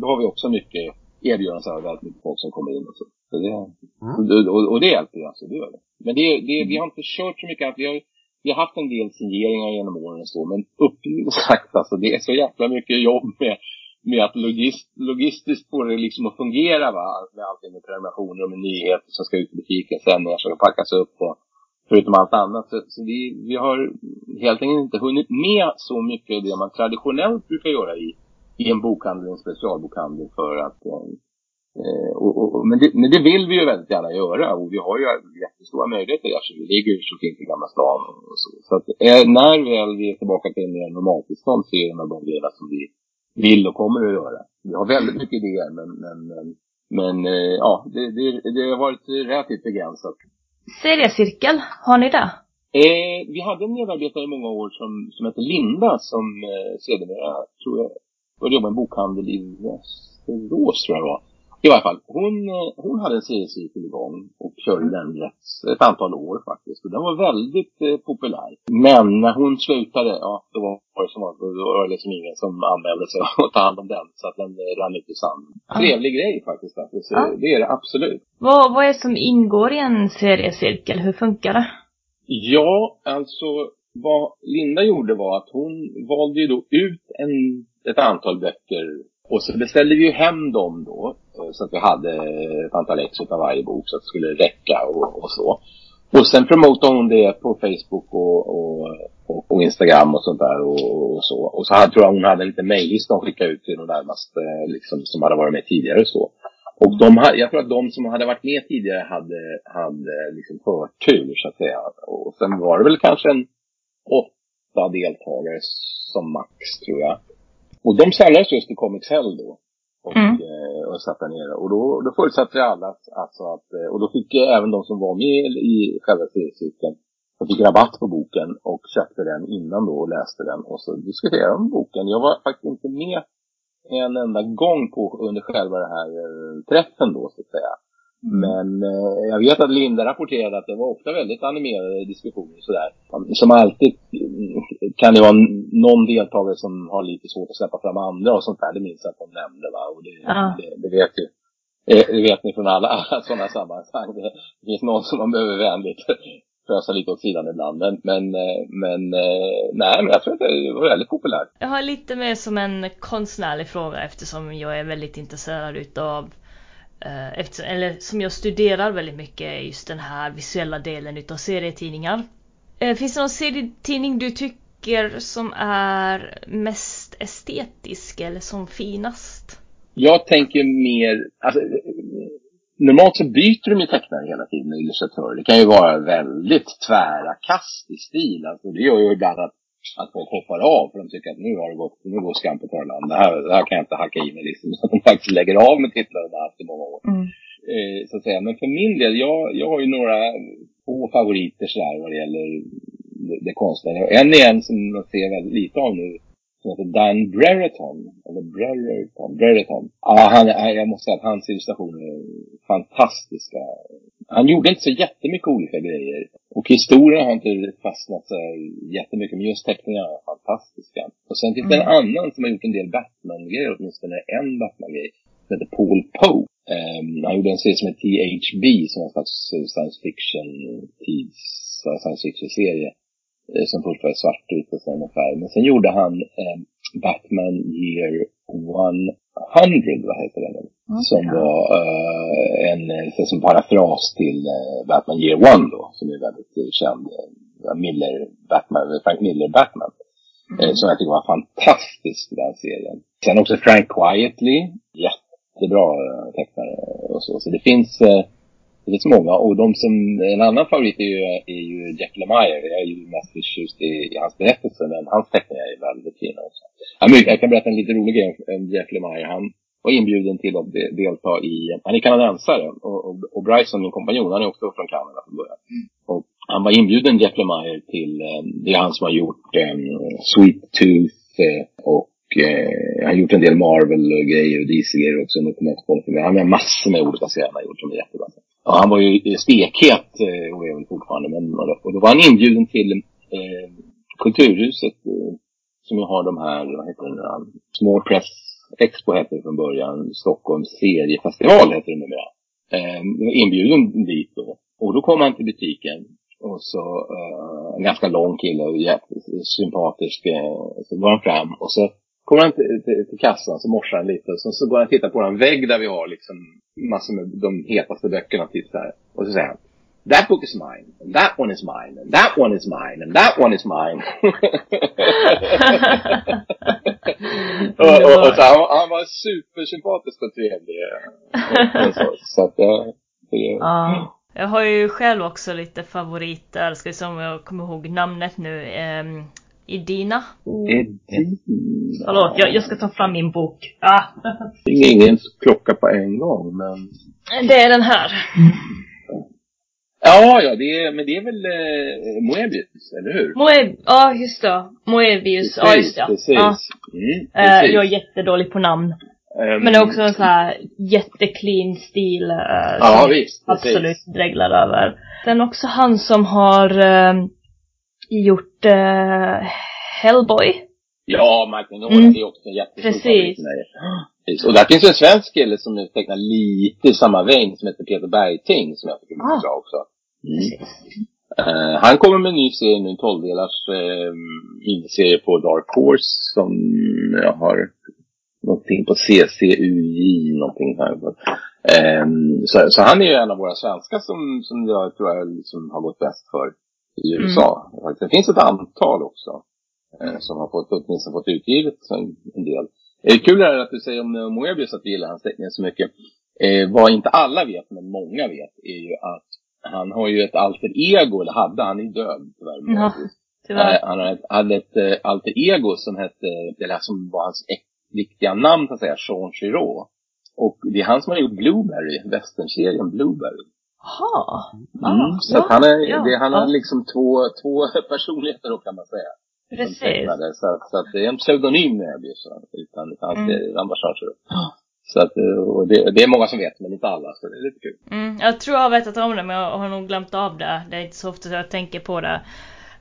då har vi också mycket erbjudanden här, väldigt mycket folk som kommer in och så. så det, mm. och, och, det hjälper ju alltså, det gör det. Men det, det, vi har inte kört så mycket, vi har, vi har haft en del signeringar genom åren och så, men uppriktigt sagt alltså, det är så jäkla mycket jobb med, med att logist, logistiskt få det liksom att fungera va, med allting med prenumerationer och med nyheter som ska ut i butiken, sändningar som ska packas upp och förutom allt annat. Så, så vi, vi har helt enkelt inte hunnit med så mycket det man traditionellt brukar göra i, i en bokhandel, en specialbokhandel för att eh, eh och, och, men, det, men det vill vi ju väldigt gärna göra och vi har ju jättestora möjligheter där. Så vi ligger ju så fint i Gamla stan och så. Så att eh, när väl vi är tillbaka till en mer normaltillstånd så är det de grejerna som vi vill och kommer att göra. Vi har väldigt mycket idéer men, men, men, eh, ja, det, det, det har varit relativt begränsat. Seriecirkel, har ni det? Eh, vi hade en medarbetare i många år som, som hette Linda som eh, sedermera, tror jag, började jobba i en bokhandel i Västerås tror jag det var. I varje fall, hon, eh, hon hade en seriecirkel igång och körde den rätt, ett antal år faktiskt. Och den var väldigt eh, populär. Men när hon slutade, ja, då var det som att då var det liksom ingen som anmälde sig att ta hand om den. Så att den eh, rann ut i sanden. Mm. Trevlig grej faktiskt. faktiskt. Mm. Det är det absolut. Vad, vad är det som ingår i en seriecirkel? Hur funkar det? Ja, alltså vad Linda gjorde var att hon valde ju då ut en, ett antal böcker och så beställde vi ju hem dem då. Eh, så att vi hade ett antal ex av varje bok så att det skulle räcka och, och så. Och sen promotade hon det på Facebook och, och, och, och Instagram och sånt där och, och, så. Och så hade, tror jag hon hade en liten mejllista hon skickade ut till de närmaste liksom, som hade varit med tidigare och så. Och de, jag tror att de som hade varit med tidigare hade, hade liksom förtur så att säga. Och sen var det väl kanske en åtta deltagare som max tror jag. Och de samlades just i Comics Hell då. Och, mm. eh, och satt där nere. Och då, då förutsatte alla att, alltså att, eh, och då fick även de som var med i själva seriecirkeln, de fick rabatt på boken och köpte den innan då och läste den. Och så diskuterade de boken. Jag var faktiskt inte med en enda gång på, under själva den här eh, träffen då så att säga. Men eh, jag vet att Linda rapporterade att det var ofta väldigt animerade diskussioner sådär. Som alltid mm, kan det vara någon deltagare som har lite svårt att släppa fram andra och sånt där. Det minns jag att de nämnde va. Och det, ja. det, det vet ju. Eh, det vet ni från alla, alla sådana sammanhang. Det, det finns någon som man behöver vänligt fösa lite åt sidan ibland. Men, men, eh, men nej, men jag tror att det var väldigt populärt. Jag har lite mer som en konstnärlig fråga eftersom jag är väldigt intresserad utav Eh, eftersom, eller som jag studerar väldigt mycket är just den här visuella delen utav serietidningar. Eh, finns det någon serietidning du tycker som är mest estetisk eller som finast? Jag tänker mer, alltså, normalt så byter de ju tecknare hela tiden, illustratörer. Det kan ju vara väldigt tvära kast i stil. Alltså, det gör ju ibland att att folk hoppar av för de tycker att nu har det gått, nu går skam på torrland. Det här, det här kan jag inte hacka i mig liksom. Så att de faktiskt lägger av med titlar de har haft i många år. Mm. Eh, så att säga. Men för min del, jag, jag har ju några få favoriter sådär vad det gäller det, det konstnärliga. En är en som jag ser väldigt lite av nu. Som heter Dan Brereton. Eller Brereton. Brereton. Ja, han, jag måste säga att hans illustrationer är fantastiska. Han gjorde inte så jättemycket olika grejer. Och historien har inte fastnat så jättemycket, men just teckningarna är fantastiska. Och sen finns det mm. en annan som har gjort en del Batman-grejer, åtminstone en Batman-grej, som heter Paul Poe. Um, han gjorde en serie som heter THB, som är en slags science fiction tids, science fiction-serie. Eh, som först var svartvit och sen färg. Men sen gjorde han um, Batman Year 100, vad heter den? Okay. Som var uh, en, som parafras till uh, Batman Year One då, som är väldigt uh, känd. Miller, Batman, Frank Miller Batman. Mm. som jag tycker var fantastisk i den serien. Sen också Frank Quietly, jättebra tecknare och så. Så det finns, det finns många. Och de som, en annan favorit är ju, är ju Jack Lemire. Jag är ju mest förtjust i, i hans berättelser, men hans teckningar är väldigt fina också. Jag kan berätta en lite rolig grej om Jeff Lemire. Han var inbjuden till att delta i, han är kanadensare och, och, och Bryson, min kompanjon, han är också från Kanada från början. Och han var inbjuden, Jeff Lemire, till, eh, det är han som har gjort um, Sweet Tooth eh, och eh, han har gjort en del Marvel-grejer och DC-grejer också. Nu kommer jag inte på. Han har massor med olika serier han har gjort som är jättebra. Ja, han var ju eh, stekhet eh, och är väl fortfarande. Men, och då var han inbjuden till eh, Kulturhuset eh, som ju har de här, vad heter det, eh, Small Press Expo hette det från början. Stockholms seriefestival heter det numera. Eh, inbjuden dit då. Och då kom han till butiken. Och så eh, en ganska lång kille och jättesympatisk. Eh, så går han fram och så kommer han till, till, till kassan så morsar han lite och så, så går han och tittar på en vägg där vi har liksom massor med de hetaste böckerna. Så här. Och så säger han That book is mine, and that one is mine, and that one is mine, and that one is mine. och, och, och så, han, han var supersympatisk och trevlig. så, så att, det, ja. Jag har ju själv också lite favoriter, ska vi se om jag kommer ihåg namnet nu. Um, Edina. Edina. Förlåt, jag, jag ska ta fram min bok. Ah. Det är ingen klocka på en gång, men... Det är den här. Ja, ja, det är, men det är väl eh, Moebius, eller hur? Moeb, ja just det. Moebius, ja just det. Precis. Ja. Mm, Eh, precis. jag är jättedålig på namn. Ehm, Men det är också en så här jätteclean stil. eh, Ja, som visst. precis. absolut dreglar över. Sen också han som har eh, gjort eh, Hellboy. Ja, Michael Nolan Mm. är också en jättestor Precis. Precis. Och där finns ju en svensk kille som tecknar lite i samma vein som heter Peter Bergting som jag tycker är mycket Ah. bra också. Mm. Eh, han kommer med en ny serie nu, en 12-delars uh, miniserie på Dark Horse som jag har någonting på CCUJ, någonting här. Ehm, så, så han är ju en av våra svenskar som, som jag tror jag liksom har gått bäst för i USA. Det finns ett antal också eh, som har fått, åtminstone fått utgivet en, en del. Eh, kul är att du säger om Moebius att du gillar hans teckningar så mycket. Eh, vad inte alla vet, men många vet, är ju att han har ju ett alter ego, eller hade, han är död tyvärr. Ja, tyvärr. Eh, han hade ett, hade ett eh, alter ego som hette, eller som var hans riktiga namn så att säga, Jean Giraud. Och det är han som har gjort Blueberry, westernserien Blueberry. Jaha. Mm, så ja, han, är, ja, det, han ja. har liksom två, två personligheter då kan man säga. Precis. Så, att- så att det är en pseudonym Möbius. Utan, utan Mm. ambassadör. Så att, och det, det är många som vet, men inte alla. Så det är lite kul. Mm, jag tror jag har vetat om det men jag har nog glömt av det. Det är inte så ofta jag tänker på det.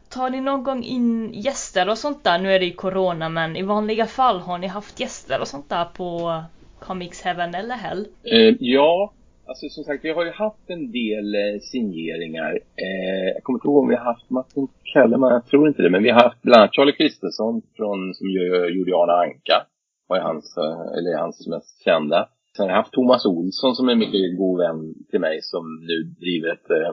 Tar ni någon gång in gäster och sånt där? Nu är det ju corona men i vanliga fall har ni haft gäster och sånt där på Comics Heaven eller Hell? Eh, ja, alltså som sagt, vi har ju haft en del eh, signeringar. Eh, jag kommer inte ihåg om vi har haft Martin Kellerman, jag tror inte det. Men vi har haft bland annat Charlie Kristensson från, som gör gjorde Arne Anka. Var ju hans, eh, eller är hans mest kända. Sen har jag haft Thomas Olsson som är en mycket god vän till mig som nu driver ett eh,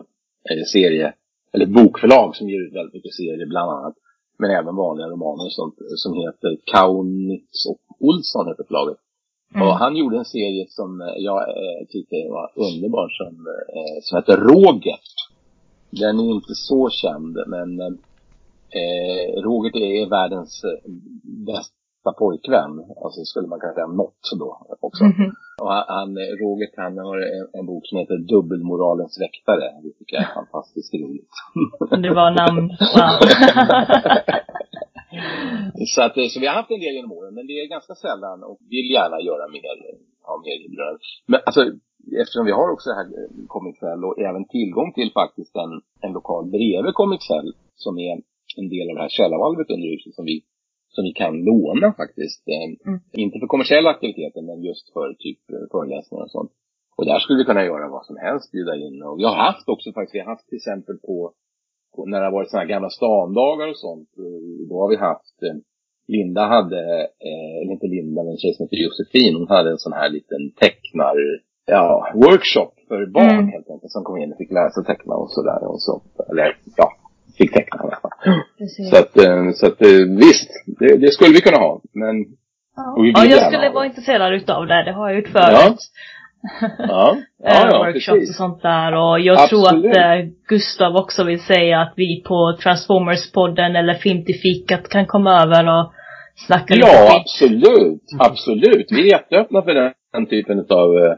eh, serie, eller bokförlag som ger ut väldigt mycket serier bland annat. Men även vanliga romaner och sånt som heter Kaunitz och Olsson heter förlaget. Mm. Och han gjorde en serie som eh, jag eh, tyckte var underbar som, eh, som heter Roget. Den är inte så känd men eh, Roget är världens eh, bästa pojkvän. Alltså skulle man kunna säga något då också. Mhm. Och han, Roget han har en, en bok som heter Dubbelmoralens väktare. Det tycker jag är fantastiskt roligt. Det var namn. Wow. Så, att, eh, så vi har haft en del genom åren, men det är ganska sällan och vill gärna göra mer, ha mer jubileer. Men alltså, eftersom vi har också det här eh, Comic Cell och även tillgång till faktiskt en, en lokal bredvid Comic Cell som är en del av det här källarvalvet under huset som vi, som vi kan låna faktiskt. Eh, Mm. Inte för kommersiella aktiviteter, men just för typ föreläsningar och sånt. Och där skulle vi kunna göra vad som helst, bjuda in. Och vi har haft också faktiskt, vi har haft till exempel på när det har varit sådana här gamla standagar och sånt, eh, då har vi haft eh, Linda hade, eh, eller inte Linda, men en tjej som heter Josefin, hon hade en sån här liten tecknar, ja, workshop för barn Mm. helt enkelt, som kom in och fick lära sig teckna och sådär och så. Eller ja, fick teckna i alla fall. Så att, så att visst, det, det skulle vi kunna ha. Men, Ja, och ja jag skulle vara intresserad utav det. Det har jag gjort förut. ja, ja, Eh, ja workshops och precis. sånt där. Och jag tror Absolut. att eh, Gustav också vill säga att vi på Transformers-podden eller Film till fikat kan komma över och snacka lite Ja, absolut. Absolut. Vi är jätteöppna för den, den typen av, eh,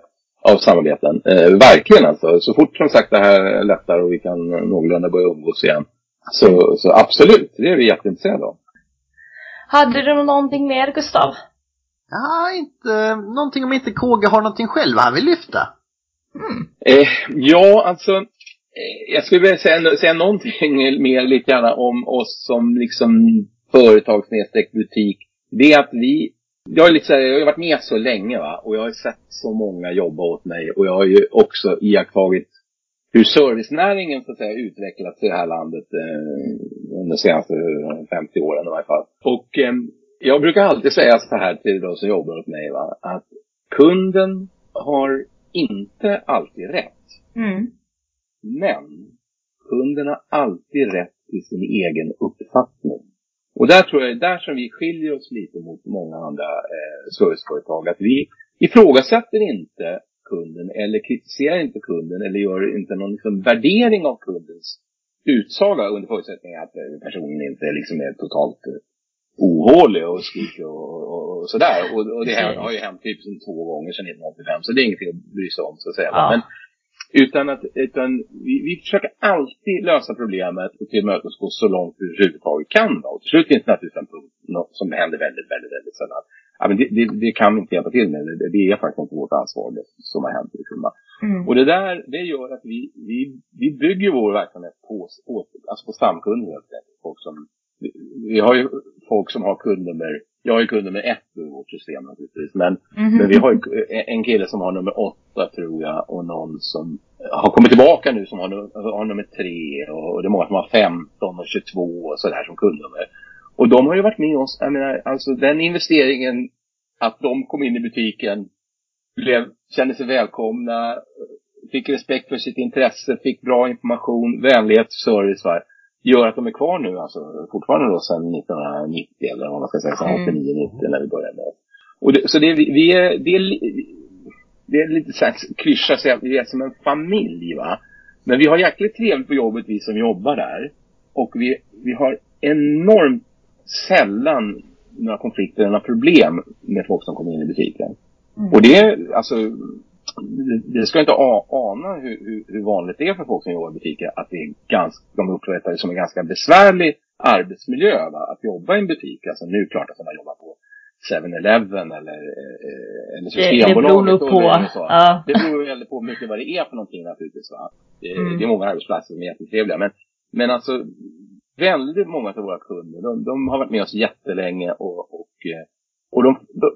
av samarbeten. Eh, verkligen alltså. Så fort som sagt det här lättar och vi kan någorlunda börja umgås igen. Så, så absolut, det är vi jätteintresserade av. Hade du någonting mer Gustav? Ja, inte någonting om inte KG har någonting själv han vill lyfta. Mm. Eh, ja, alltså. Eh, jag skulle vilja säga, säga någonting mer lite grann om oss som liksom företag butik. Det är att vi, jag, är lite så här, jag har varit med så länge va och jag har ju sett så många jobba åt mig och jag har ju också iakttagit hur servicenäringen så att säga utvecklats i det här landet eh, under de senaste 50 åren i varje fall. Och eh, jag brukar alltid säga så här till de som jobbar åt mig va, att kunden har inte alltid rätt. Mm. Men kunden har alltid rätt till sin egen uppfattning. Och där tror jag det är där som vi skiljer oss lite mot många andra eh, serviceföretag. Att vi ifrågasätter inte kunden eller kritiserar inte kunden eller gör inte någon liksom, värdering av kundens utsaga under förutsättning att eh, personen inte liksom är totalt eh, ohålig och skriker och, och, och sådär. Och, och det här har ju hänt typ som två gånger sedan 1985 så det är ingenting att bry sig om så att säga. Ja. Men, utan att, utan vi, vi försöker alltid lösa problemet och tillmötesgå så långt vi överhuvudtaget kan. Då. Och till slut finns det naturligtvis en punkt som händer väldigt, väldigt, väldigt sällan. Ja, men det, det, det kan vi inte hjälpa till med. Det, det är faktiskt inte vårt ansvar det som har hänt. Liksom. Mm. Och det där, det gör att vi, vi, vi bygger vår verksamhet på, på, alltså på stamkunder helt enkelt. Folk som, vi, har ju folk som har kundnummer, jag ju kundnummer ett i vårt system naturligtvis. Men Mhm. men vi har ju en kille som har nummer åtta tror jag och någon som har kommit tillbaka nu som har, har nummer tre och det är många som har 15 och 22 och sådär som kundnummer. Och de har ju varit med oss, jag menar alltså den investeringen att de kom in i butiken, blev, kände sig välkomna, fick respekt för sitt intresse, fick bra information, vänlighet, service va, gör att de är kvar nu alltså fortfarande då sedan 1990 eller vad man ska säga, Mm. 89, 90 när vi började och det, så det, är- vi är, det, är, det är lite här klyscha att säga att vi är som en familj va. Men vi har jäkligt trevligt på jobbet vi som jobbar där. Och vi, vi har enormt sällan några konflikter eller några problem med folk som kommer in i butiken. Mm. Och det är alltså, det, det ska inte ana hur, hur, vanligt det är för folk som jobbar i butiker att det är ganska, de uppfattar det som en ganska besvärlig arbetsmiljö va? att jobba i en butik. Alltså nu är det klart att man jobbar på 7-Eleven eller, eh, eller Det, det beror Systembolaget. nog på. så. Ja. Det beror väldigt på mycket vad det är för någonting naturligtvis. Va? Det, Mm. det är många arbetsplatser som är jättetrevliga. Men, men alltså väldigt många av våra kunder, de, de har varit med oss jättelänge och, och, eh, och de, de,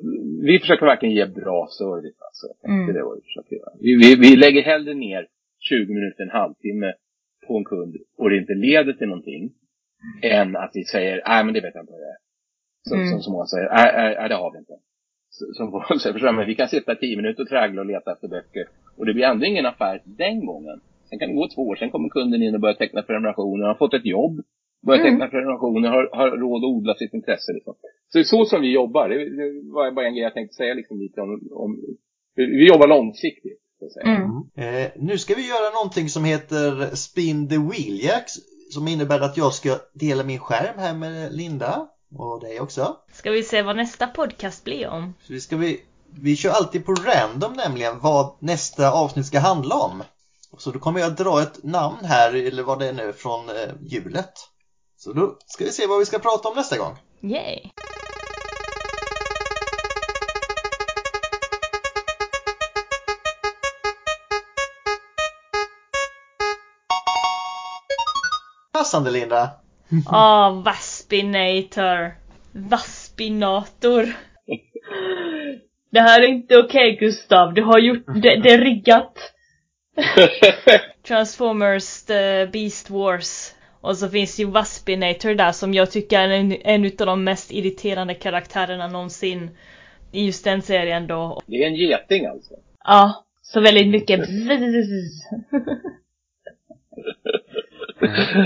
vi försöker verkligen ge bra service. Alltså. Mm. Det är vad vi försöker göra. Vi, vi, vi lägger hellre ner 20 minuter, en halvtimme på en kund och det inte leder till någonting. Än att vi säger, nej men det vet jag inte vad det är. Som, Mm. som, som många säger, nej, det har vi inte. Så- Som folk säger? Men vi kan sitta 10 minuter och traggla och leta efter böcker. Och det blir ändå ingen affär den gången. Sen kan det gå två år, sen kommer kunden in och börjar teckna prenumerationer, har fått ett jobb, börjar Mm. teckna prenumerationer, har, har råd att odla sitt intresse. Liksom. Så det är så som vi jobbar. Det, det var bara en grej jag tänkte säga liksom, lite om, om vi jobbar långsiktigt. Så att säga. Mm. Eh, nu ska vi göra någonting som heter Spin the Wheel Jack som innebär att jag ska dela min skärm här med Linda och dig också. Ska vi se vad nästa podcast blir om? Så vi, ska vi, vi kör alltid på random nämligen vad nästa avsnitt ska handla om. Så då kommer jag dra ett namn här, eller vad det är nu, från eh, hjulet. Så då ska vi se vad vi ska prata om nästa gång. Yay! Passande Linda! Ah, Vaspinator. Vaspinator. Det här är inte okej Gustav. Du har gjort det, det är riggat. Transformers The Beast Wars. Och så finns ju Waspinator där som jag tycker är en, en utav de mest irriterande karaktärerna någonsin. I just den serien då. Det är en geting alltså. Ja, så väldigt mycket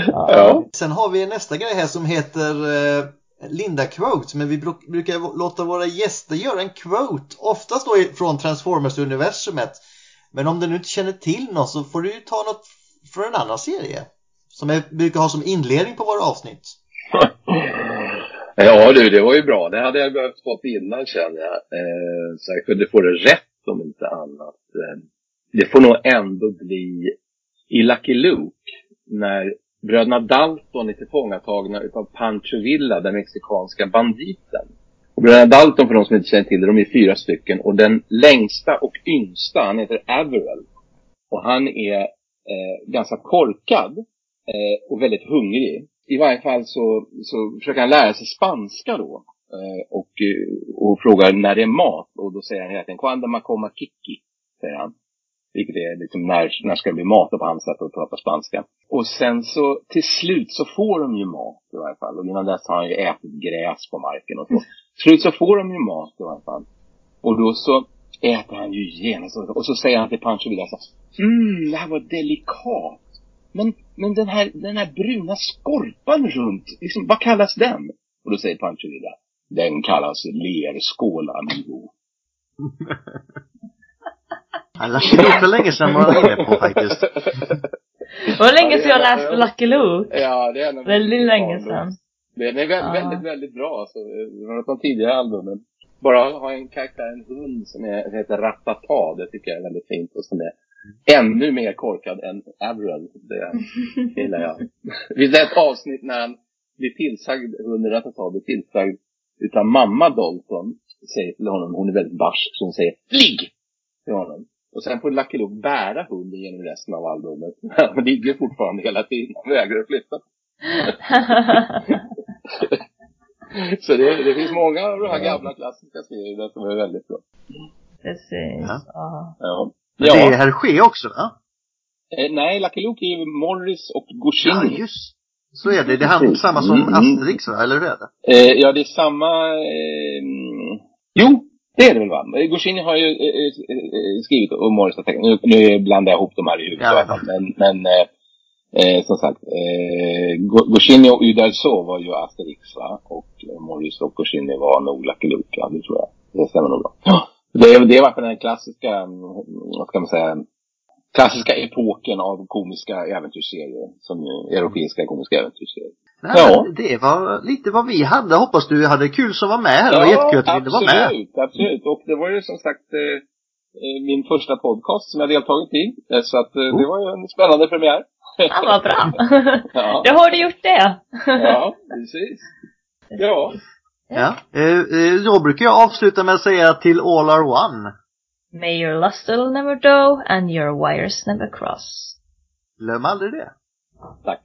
Ja. Sen har vi nästa grej här som heter eh, Linda Quote, men vi bru- brukar låta våra gäster göra en quote, oftast då från Transformers-universumet. Men om du nu inte känner till något så får du ju ta något från en annan serie. Som jag brukar ha som inledning på våra avsnitt. Ja du, det var ju bra. Det hade jag behövt fått innan känner jag. Eh, så jag kunde få det rätt om inte annat. Eh, det får nog ändå bli i Lucky Luke när bröderna Dalton är tillfångatagna utav Pancho Villa, den mexikanska banditen. Och bröderna Dalton, för de som inte känner till det, de är fyra stycken. Och den längsta och yngsta, han heter Averell. Och han är eh, ganska korkad eh, och väldigt hungrig. I varje fall så, så försöker han lära sig spanska då. Eh, och, eh, och frågar när det är mat. Och då säger han hela tiden, Cuando ma coma kiki, säger han. Vilket är liksom när, när ska det bli mat på hans sätt att prata spanska. Och sen så till slut så får de ju mat i varje fall. Och innan dess har han ju ätit gräs på marken och så. Till slut så får de ju mat i varje fall. Och då så äter han ju genast. Och så säger han till Pancho Villa så Mmm, det här var delikat. Men, men den här, den här bruna skorpan runt, liksom, vad kallas den? Och då säger Pancho Villa, den kallas lerskål, amigo. Lucky Luke för länge sedan var jag inne på faktiskt. Det var länge sedan jag läste Lucky Luke. Ja, det är Väldigt länge sedan. Den är väldigt, väldigt, väldigt bra. Alltså, från de tidigare albumen. Bara ha en karaktär, en hund som är, heter Ratata, det tycker jag är väldigt fint. Och som är ännu mer korkad än Averell. Det gillar jag. Det finns ett avsnitt när han blir tillsagd, hunden Ratata blir tillsagd utav mamma Dalton. Säger till honom, hon är väldigt barsk, så hon säger Ligg! Till honom. Och sen får Lucky Luke bära hunden genom resten av albumet. Han ligger fortfarande hela tiden. Han vägrar att flytta. så det, det, finns många av de här gamla klassiska serierna som är väldigt bra. Precis. Ja. ja. Men det är Hergé också va? Eh, nej, Lucky Luke är ju Morris och Goscinny. Ja, just så är det. Det är han, samma som mm. Asterix va? Eller hur är det? Eh, ja, det är samma... Eh, jo, det är det väl va? Goscinny har ju eh, eh skrivit och Morris har tecknat. Nu, nu blandar jag ihop de här i huvudet ja, Men, men eh, eh, som sagt, eh, Goscinny och Uderzo var ju Asterix va? Och Morris och Goscinny var nog Lucky Luke, ja, det tror jag. Det stämmer nog bra. Ja. Det, är, det var den klassiska, vad ska man säga, klassiska epoken av komiska äventyrsserier. Som europeiska komiska äventyrsserier. Nej, ja. Det var lite vad vi hade. Hoppas du hade kul som var med här. Det var jättekul att du ville vara med. Absolut, absolut. Och det var ju som sagt eh, eh, min första podcast som jag deltagit i. Eh, så att eh, det var ju en spännande premiär. Ja, vad bra. ja. Då har du gjort det. ja, precis. Ja. Ja. Eh, eh, då brukar jag avsluta med att säga till all are one. May your lustle never dough and your wires never cross. Glöm aldrig det. Tack.